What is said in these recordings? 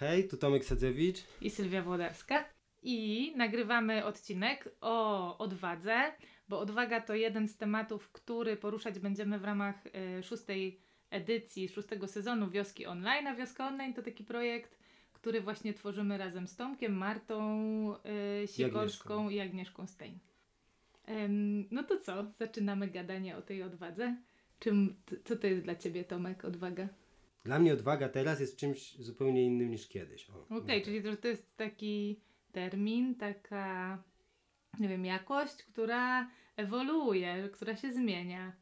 Hej, tu Tomek Sadzewicz. i Sylwia Włodarska. I nagrywamy odcinek o odwadze, bo odwaga to jeden z tematów, który poruszać będziemy w ramach y, szóstej edycji, szóstego sezonu Wioski Online. A Wioska Online to taki projekt, który właśnie tworzymy razem z Tomkiem, Martą y, Sikorską i Agnieszką Stein. Ym, no to co? Zaczynamy gadanie o tej odwadze. Czym, co to jest dla Ciebie, Tomek, odwaga? Dla mnie odwaga teraz jest czymś zupełnie innym niż kiedyś. Okej, no. czyli to, to jest taki termin, taka, nie wiem, jakość, która ewoluuje, która się zmienia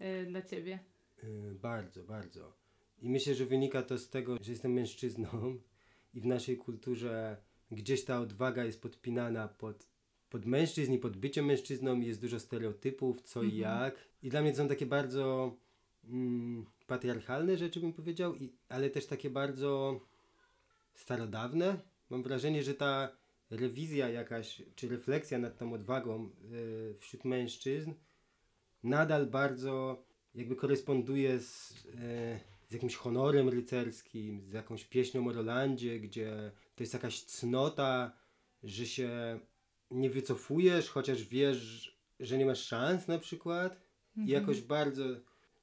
y, dla ciebie. Y, bardzo, bardzo. I myślę, że wynika to z tego, że jestem mężczyzną i w naszej kulturze gdzieś ta odwaga jest podpinana pod, pod mężczyzn i pod byciem mężczyzną jest dużo stereotypów, co i jak. I dla mnie to są takie bardzo mm, patriarchalne rzeczy, bym powiedział, i, ale też takie bardzo starodawne. Mam wrażenie, że ta rewizja jakaś, czy refleksja nad tą odwagą y, wśród mężczyzn nadal bardzo jakby koresponduje z, e, z jakimś honorem rycerskim, z jakąś pieśnią o Rolandzie, gdzie to jest jakaś cnota, że się nie wycofujesz, chociaż wiesz, że nie masz szans na przykład. I jakoś bardzo...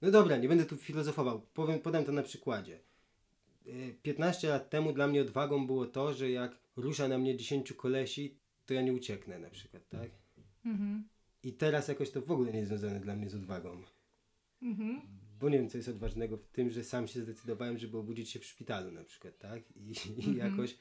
No dobra, nie będę tu filozofował, powiem, podam to na przykładzie. E, 15 lat temu dla mnie odwagą było to, że jak rusza na mnie 10 kolesi, to ja nie ucieknę na przykład, tak? Mhm. I teraz jakoś to w ogóle nie jest związane dla mnie z odwagą. Mhm. Bo nie wiem, co jest odważnego w tym, że sam się zdecydowałem, żeby obudzić się w szpitalu na przykład, tak? I, i jakoś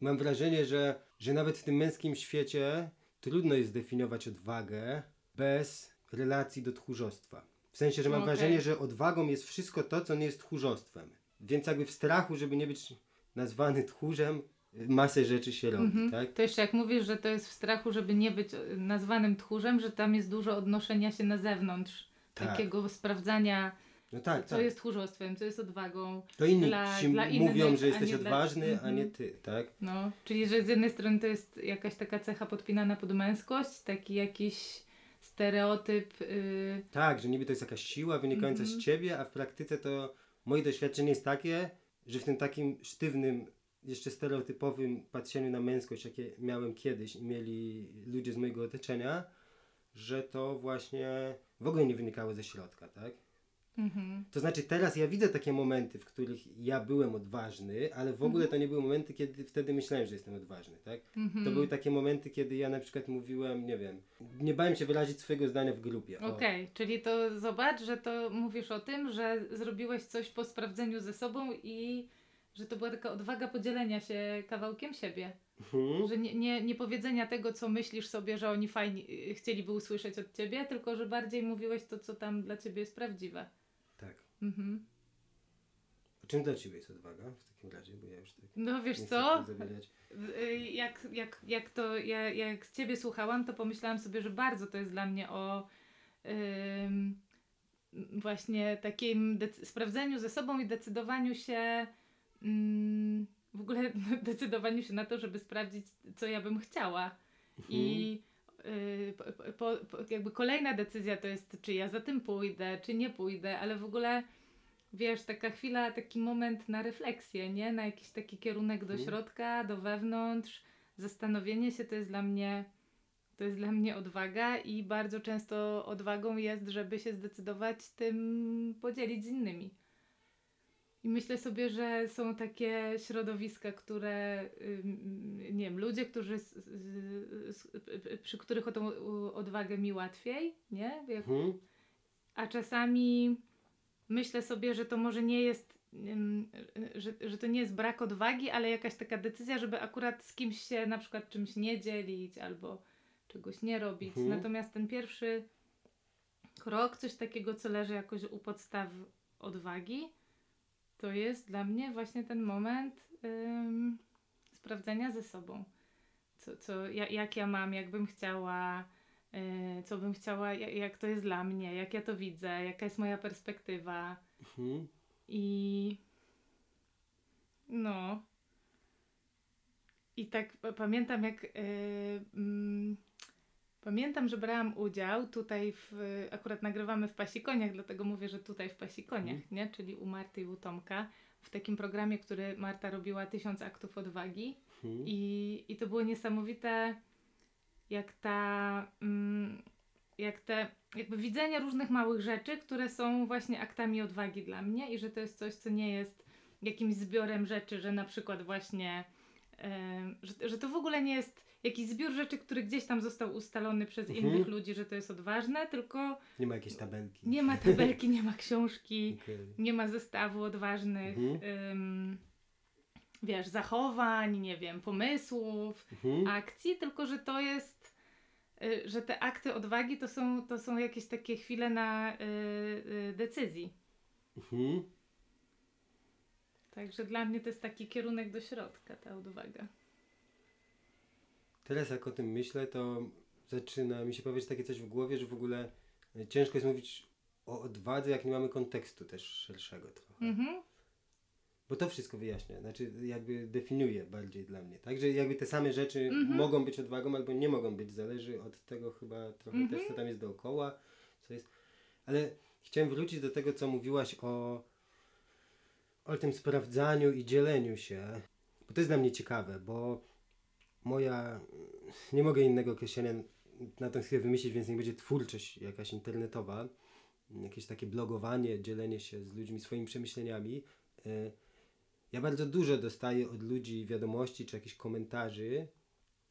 mam wrażenie, że, że nawet w tym męskim świecie trudno jest zdefiniować odwagę bez relacji do tchórzostwa. W sensie, że mam Okej. wrażenie, że odwagą jest wszystko to, co nie jest tchórzostwem. Więc jakby w strachu, żeby nie być nazwany tchórzem, masę rzeczy się robi, tak? To jeszcze jak mówisz, że to jest w strachu, żeby nie być nazwanym tchórzem, że tam jest dużo odnoszenia się na zewnątrz, Tak. takiego sprawdzania, No tak, co tak. jest tchórzostwem, co jest odwagą. To inni dla- dla innych, mówią, że a jesteś nie dla- odważny, a Mhm. nie ty, tak? No, czyli że z jednej strony to jest jakaś taka cecha podpinana pod męskość, taki jakiś stereotyp. Yy, Tak, że niby to jest jakaś siła wynikająca Mhm. z ciebie, a w praktyce to moje doświadczenie jest takie, że w tym takim sztywnym, jeszcze stereotypowym patrzeniu na męskość, jakie miałem kiedyś i mieli ludzie z mojego otoczenia, że to właśnie w ogóle nie wynikało ze środka, tak? Mhm. To znaczy teraz ja widzę takie momenty, w których ja byłem odważny, ale w ogóle to nie były momenty, kiedy wtedy myślałem, że jestem odważny, tak? To były takie momenty, kiedy ja na przykład mówiłem, nie wiem, nie bałem się wyrazić swojego zdania w grupie. Okej, czyli to zobacz, że to mówisz o tym, że zrobiłeś coś po sprawdzeniu ze sobą i że to była taka odwaga podzielenia się kawałkiem siebie. Mhm. Że nie, nie, nie powiedzenia tego, co myślisz sobie, że oni fajnie chcieliby usłyszeć od ciebie, tylko że bardziej mówiłeś to, co tam dla ciebie jest prawdziwe. Mhm. Czym dla Ciebie jest odwaga w takim razie? Bo ja już tak No wiesz co? Y, Jak, jak, jak to, ja, jak ciebie słuchałam, to pomyślałam sobie, że bardzo to jest dla mnie o ym, właśnie takim sprawdzeniu ze sobą i decydowaniu się ym, w ogóle decydowaniu się na to, żeby sprawdzić, co ja bym chciała. I y, po, po, po, jakby kolejna decyzja to jest, czy ja za tym pójdę, czy nie pójdę, ale w ogóle wiesz, taka chwila, taki moment na refleksję, nie? Na jakiś taki kierunek do środka, do wewnątrz. Zastanowienie się to jest dla mnie, to jest dla mnie odwaga i bardzo często odwagą jest, żeby się zdecydować tym podzielić z innymi. I myślę sobie, że są takie środowiska, które, nie wiem, ludzie, którzy, przy których o tą odwagę mi łatwiej, nie? Jak Mhm. a czasami myślę sobie, że to może nie jest, że, że to nie jest brak odwagi, ale jakaś taka decyzja, żeby akurat z kimś się na przykład czymś nie dzielić albo czegoś nie robić. Mhm. Natomiast ten pierwszy krok, coś takiego, co leży jakoś u podstaw odwagi, to jest dla mnie właśnie ten moment ym, sprawdzenia ze sobą. Co, co, ja, jak ja mam, jak bym chciała, yy, co bym chciała, jak, jak to jest dla mnie, jak ja to widzę, jaka jest moja perspektywa. Mhm. I no. I tak pa- pamiętam, jak. Yy, mm, pamiętam, że brałam udział tutaj w. Akurat nagrywamy w Pasikoniach, dlatego mówię, że tutaj w Pasikoniach, nie? Czyli u Marty i u Tomka. w takim programie, który Marta robiła, Tysiąc aktów odwagi. Mhm. I, I to było niesamowite, jak ta, mm, jak te, jakby widzenie różnych małych rzeczy, które są właśnie aktami odwagi dla mnie i że to jest coś, co nie jest jakimś zbiorem rzeczy, że na przykład właśnie, że, że to w ogóle nie jest jakiś zbiór rzeczy, który gdzieś tam został ustalony przez Mhm. innych ludzi, że to jest odważne, tylko Nie ma jakiejś tabelki. nie ma tabelki, nie ma książki, Okej. nie ma zestawu odważnych, Mhm. ym, wiesz, zachowań, nie wiem, pomysłów, Mhm. akcji, tylko że to jest, y, że te akty odwagi to są, to są jakieś takie chwile na y, y, decyzji. Mhm. Także dla mnie to jest taki kierunek do środka, ta odwaga. Teraz jak o tym myślę, to zaczyna mi się pojawiać takie coś w głowie, że w ogóle e, ciężko jest mówić o odwadze, jak nie mamy kontekstu też szerszego trochę. Mhm. Bo to wszystko wyjaśnia, znaczy jakby definiuje bardziej dla mnie. Także jakby te same rzeczy Mhm. mogą być odwagą albo nie mogą być, zależy od tego chyba trochę Mhm. też co tam jest dookoła, co jest. Ale chciałem wrócić do tego, co mówiłaś o, o tym sprawdzaniu i dzieleniu się, bo to jest dla mnie ciekawe, bo moja, nie mogę innego określenia na tę chwilę wymyślić, więc nie będzie twórczość jakaś internetowa, jakieś takie blogowanie, dzielenie się z ludźmi swoimi przemyśleniami. Y, Ja bardzo dużo dostaję od ludzi wiadomości czy jakichś komentarzy,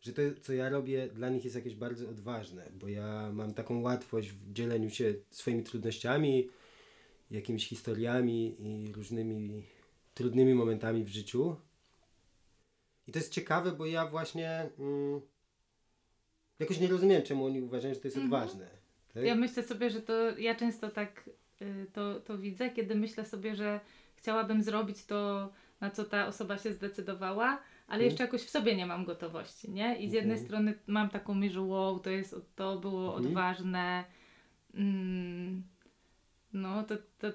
że to, co ja robię, dla nich jest jakieś bardzo odważne, bo ja mam taką łatwość w dzieleniu się swoimi trudnościami, jakimiś historiami i różnymi trudnymi momentami w życiu. I to jest ciekawe, bo ja właśnie mm, jakoś nie rozumiem, czemu oni uważają, że to jest Mhm. odważne. Tak? Ja myślę sobie, że to ja często tak y, to, to widzę, kiedy myślę sobie, że chciałabym zrobić to, na co ta osoba się zdecydowała, ale Mhm. jeszcze jakoś w sobie nie mam gotowości, nie? I z jednej Mhm. strony mam taką myśl, że wow, to, jest, to było Mhm. odważne. Mm, no, to, to,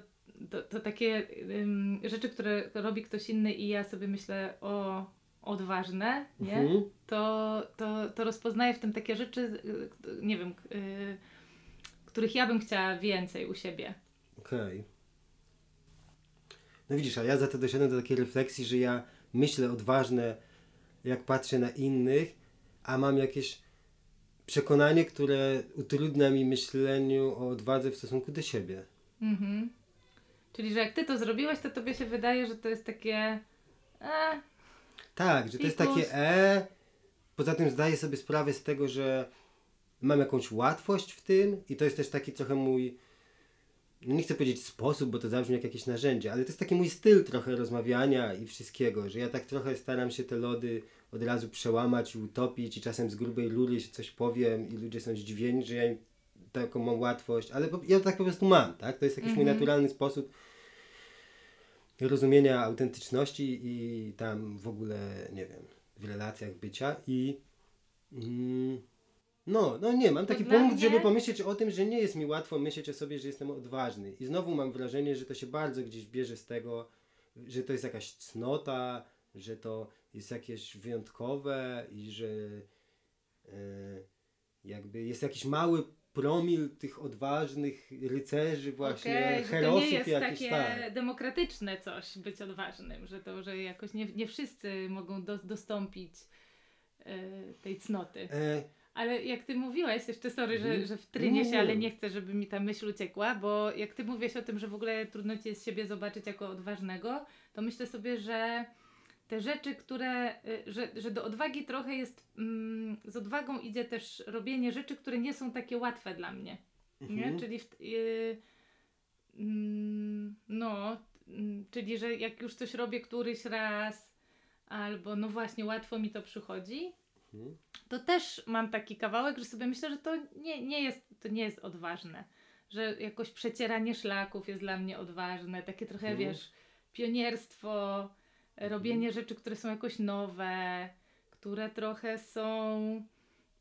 to, to takie ym, rzeczy, które robi ktoś inny i ja sobie myślę, o, odważne, nie? Mhm. to, to, to rozpoznaję w tym takie rzeczy, y, nie wiem, k- y, których ja bym chciała więcej u siebie. Okej. No widzisz, a ja za to doszedłem do takiej refleksji, że ja myślę odważne, jak patrzę na innych, a mam jakieś przekonanie, które utrudnia mi myśleniu o odwadze w stosunku do siebie. Mhm. Czyli, że jak ty to zrobiłeś, to tobie się wydaje, że to jest takie. E, Tak, że to jest takie e. Poza tym zdaję sobie sprawę z tego, że mam jakąś łatwość w tym i to jest też taki trochę mój, no nie chcę powiedzieć sposób, bo to zabrzmi jak jakieś narzędzie, ale to jest taki mój styl trochę rozmawiania i wszystkiego, że ja tak trochę staram się te lody od razu przełamać i utopić i czasem z grubej rury się coś powiem i ludzie są zdziwieni, że ja im taką mam łatwość, ale ja tak po prostu mam, tak? To jest jakiś mój Mhm. naturalny sposób rozumienia autentyczności i tam w ogóle, nie wiem, w relacjach bycia i mm, no, no nie, mam taki punkt, mnie- żeby pomyśleć o tym, że nie jest mi łatwo myśleć o sobie, że jestem odważny i znowu mam wrażenie, że to się bardzo gdzieś bierze z tego, że to jest jakaś cnota, że to jest jakieś wyjątkowe i że e, jakby jest jakiś mały promil tych odważnych rycerzy właśnie, okej, że to herosów nie jest jakichś, takie tak. demokratyczne coś być odważnym, że to, że jakoś nie, nie wszyscy mogą do, dostąpić e, tej cnoty. E, Ale jak ty mówiłeś, jeszcze sorry, Mhm. że, że wtrynię się, ale nie chcę, żeby mi ta myśl uciekła, bo jak ty mówisz o tym, że w ogóle trudno ci jest siebie zobaczyć jako odważnego, to myślę sobie, że te rzeczy, które, y, że, że do odwagi trochę jest, mm, z odwagą idzie też robienie rzeczy, które nie są takie łatwe dla mnie. Nie? mhm. Czyli w, y, mm, no, mm, czyli że jak już coś robię któryś raz, albo no właśnie łatwo mi to przychodzi, Mhm. to też mam taki kawałek, że sobie myślę, że to nie, nie, jest, to nie jest odważne. Że jakoś przecieranie szlaków jest dla mnie odważne, takie trochę, Mhm. wiesz, pionierstwo, robienie rzeczy, które są jakoś nowe, które trochę są,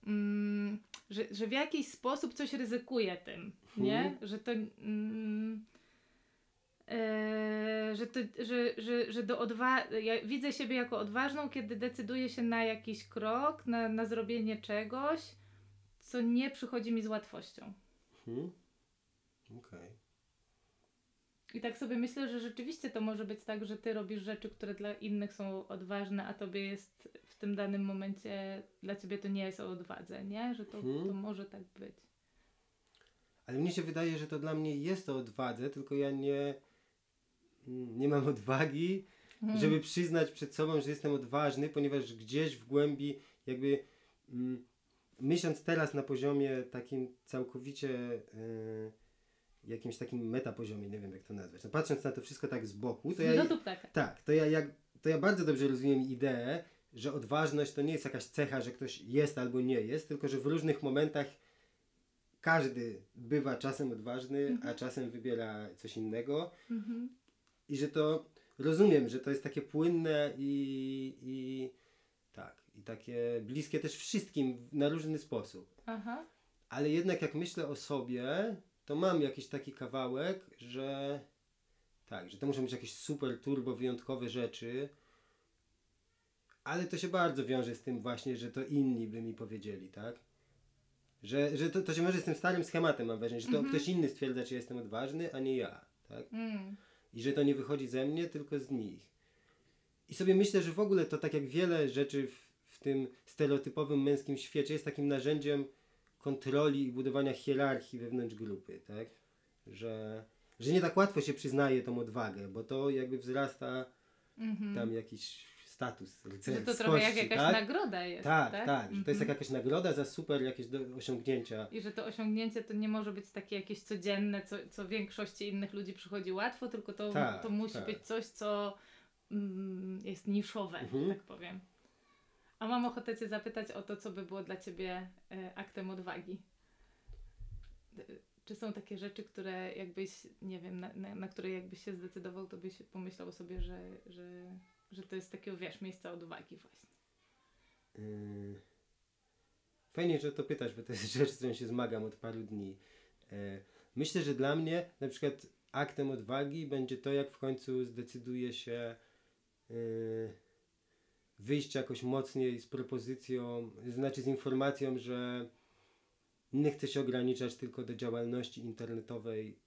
mm, że, że w jakiś sposób coś ryzykuje tym, nie? Mhm. Że to... Mm, e, że, to, że, że, że do odwa- ja widzę siebie jako odważną, kiedy decyduję się na jakiś krok, na, na zrobienie czegoś, co nie przychodzi mi z łatwością. Mhm. Okej. I tak sobie myślę, że rzeczywiście to może być tak, że ty robisz rzeczy, które dla innych są odważne, a tobie jest w tym danym momencie, dla ciebie to nie jest o odwadze, nie? Że to, Mhm. to może tak być. Ale mnie się wydaje, że to dla mnie jest o odwadze, tylko ja nie, nie mam odwagi, Mhm. żeby przyznać przed sobą, że jestem odważny, ponieważ gdzieś w głębi jakby mm, myśląc teraz na poziomie takim całkowicie y, jakimś takim metapoziomie, nie wiem jak to nazwać, no patrząc na to wszystko tak z boku, to ja, No ptaka. tak, to ja, jak, to ja bardzo dobrze rozumiem ideę, że odważność to nie jest jakaś cecha, że ktoś jest albo nie jest, tylko że w różnych momentach każdy bywa czasem odważny, a czasem wybiera coś innego Mhm. i że to rozumiem, że to jest takie płynne i, i tak, i takie bliskie też wszystkim na różny sposób. Aha. Ale jednak jak myślę o sobie, to mam jakiś taki kawałek, że tak, że to muszą być jakieś super turbo wyjątkowe rzeczy, ale to się bardzo wiąże z tym właśnie, że to inni by mi powiedzieli, tak? Że, że to, to się może z tym starym schematem mam wrażenie, że to ktoś inny stwierdza, czy jestem odważny, a nie ja, tak? Mm. I że to nie wychodzi ze mnie, tylko z nich. I sobie myślę, że w ogóle to tak jak wiele rzeczy w, w tym stereotypowym męskim świecie jest takim narzędziem kontroli i budowania hierarchii wewnątrz grupy, tak? Że, że nie tak łatwo się przyznaje tą odwagę, bo to jakby wzrasta Mhm. tam jakiś status Że rycerskości, to trochę jak jakaś tak? nagroda jest, tak, tak? tak, to jest Mhm. jakaś nagroda za super jakieś do, osiągnięcia. I że to osiągnięcie to nie może być takie jakieś codzienne, co, co większości innych ludzi przychodzi łatwo, tylko to, Tak, to musi tak. być coś, co mm, jest niszowe, Mhm. tak powiem. A mam ochotę Cię zapytać o to, co by było dla Ciebie e, aktem odwagi. Czy są takie rzeczy, które jakbyś, nie wiem, na, na, na które jakbyś się zdecydował, to byś pomyślał sobie, że, że, że to jest takiego, wiesz, miejsca odwagi właśnie. Yy, Fajnie, że to pytasz, bo to jest rzecz, z którą się zmagam od paru dni. E, Myślę, że dla mnie na przykład aktem odwagi będzie to, jak w końcu zdecyduje się yy, wyjść jakoś mocniej z propozycją, znaczy z informacją, że nie chcę się ograniczać tylko do działalności internetowej,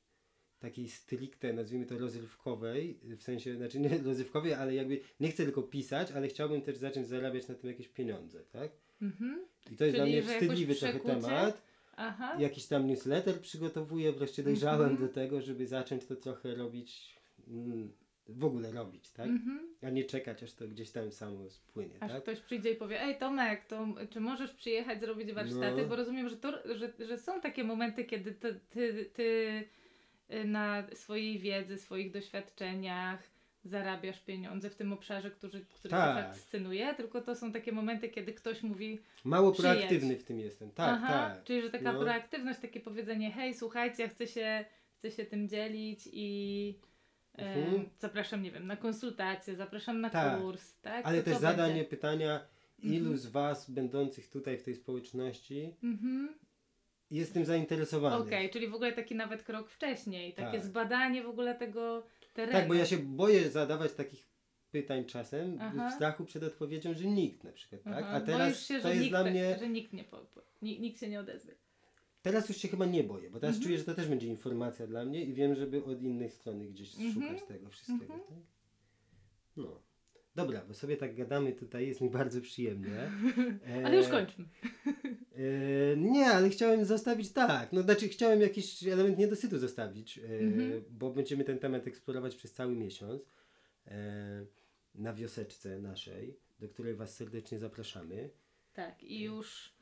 takiej stricte, nazwijmy to rozrywkowej, w sensie, znaczy nie rozrywkowej, ale jakby nie chcę tylko pisać, ale chciałbym też zacząć zarabiać na tym jakieś pieniądze, tak? Mhm. I to jest dla Czyli, mnie że jakoś wstydliwy trochę temat. Aha. Jakiś tam newsletter przygotowuję, wreszcie dojrzałem Mhm. do tego, żeby zacząć to trochę robić, mm, w ogóle robić, tak? Mhm. A nie czekać, aż to gdzieś tam samo spłynie, Aż tak? ktoś przyjdzie i powie, ej Tomek, to czy możesz przyjechać zrobić warsztaty? No. Bo rozumiem, że, to, że, że są takie momenty, kiedy ty, ty, ty y, na swojej wiedzy, swoich doświadczeniach zarabiasz pieniądze w tym obszarze, który, który Tak. fascynuje, tylko to są takie momenty, kiedy ktoś mówi, Mało przyjedź. proaktywny w tym jestem, tak, aha, tak. czyli że taka No. proaktywność, takie powiedzenie, hej, słuchajcie, ja chcę się, chcę się tym dzielić i Mhm. zapraszam, nie wiem, na konsultację, zapraszam na Tak. kurs, tak? Ale To też to zadanie będzie. pytania, ilu Mhm. z Was będących tutaj w tej społeczności Mhm. jest tym zainteresowany? Okej, czyli w ogóle taki nawet krok wcześniej, takie Tak. zbadanie w ogóle tego terenu. Tak, bo ja się boję zadawać takich pytań czasem Aha. w strachu przed odpowiedzią, że nikt na przykład, tak? Aha, A teraz Boisz się, to że jest nikt, dla mnie... że nikt nie po, po, ni- nikt się nie odezwie. Teraz już się chyba nie boję, bo teraz Mhm. czuję, że to też będzie informacja dla mnie i wiem, żeby od innej strony gdzieś Mhm. szukać tego wszystkiego. Mhm. Tak? No. Dobra, bo sobie tak gadamy tutaj, jest mi bardzo przyjemnie. Ale już E, kończmy. E, nie, ale chciałem zostawić tak. No znaczy chciałem jakiś element niedosytu zostawić, e, Mhm. bo będziemy ten temat eksplorować przez cały miesiąc e, na wioseczce naszej, do której Was serdecznie zapraszamy. Tak, i już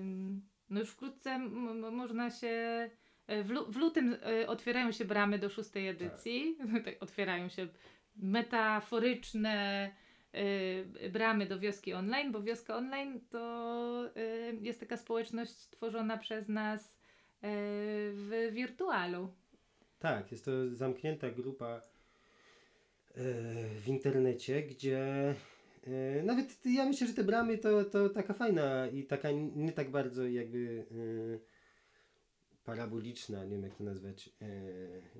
ym, no już wkrótce można się e, w, lu- w lutym e, otwierają się bramy do szóstej edycji. Tak. otwierają się metaforyczne e, bramy do wioski online, bo wioska online to e, jest taka społeczność tworzona przez nas e, w wirtualu. Tak, jest to zamknięta grupa w internecie, gdzie nawet ja myślę, że te bramy to, to taka fajna i taka nie tak bardzo jakby e, paraboliczna, nie wiem jak to nazwać, e,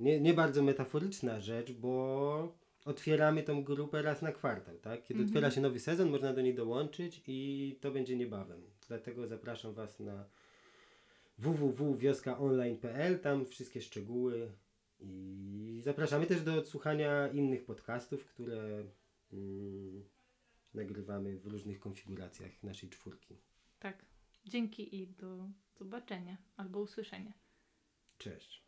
nie, nie bardzo metaforyczna rzecz, bo otwieramy tą grupę raz na kwartał, tak? Kiedy Mhm. otwiera się nowy sezon, można do niej dołączyć i to będzie niebawem. Dlatego zapraszam Was na www.wioskaonline.pl, tam wszystkie szczegóły I zapraszamy też do odsłuchania innych podcastów, które mm, nagrywamy w różnych konfiguracjach naszej czwórki. Tak. Dzięki i do zobaczenia albo usłyszenia. Cześć.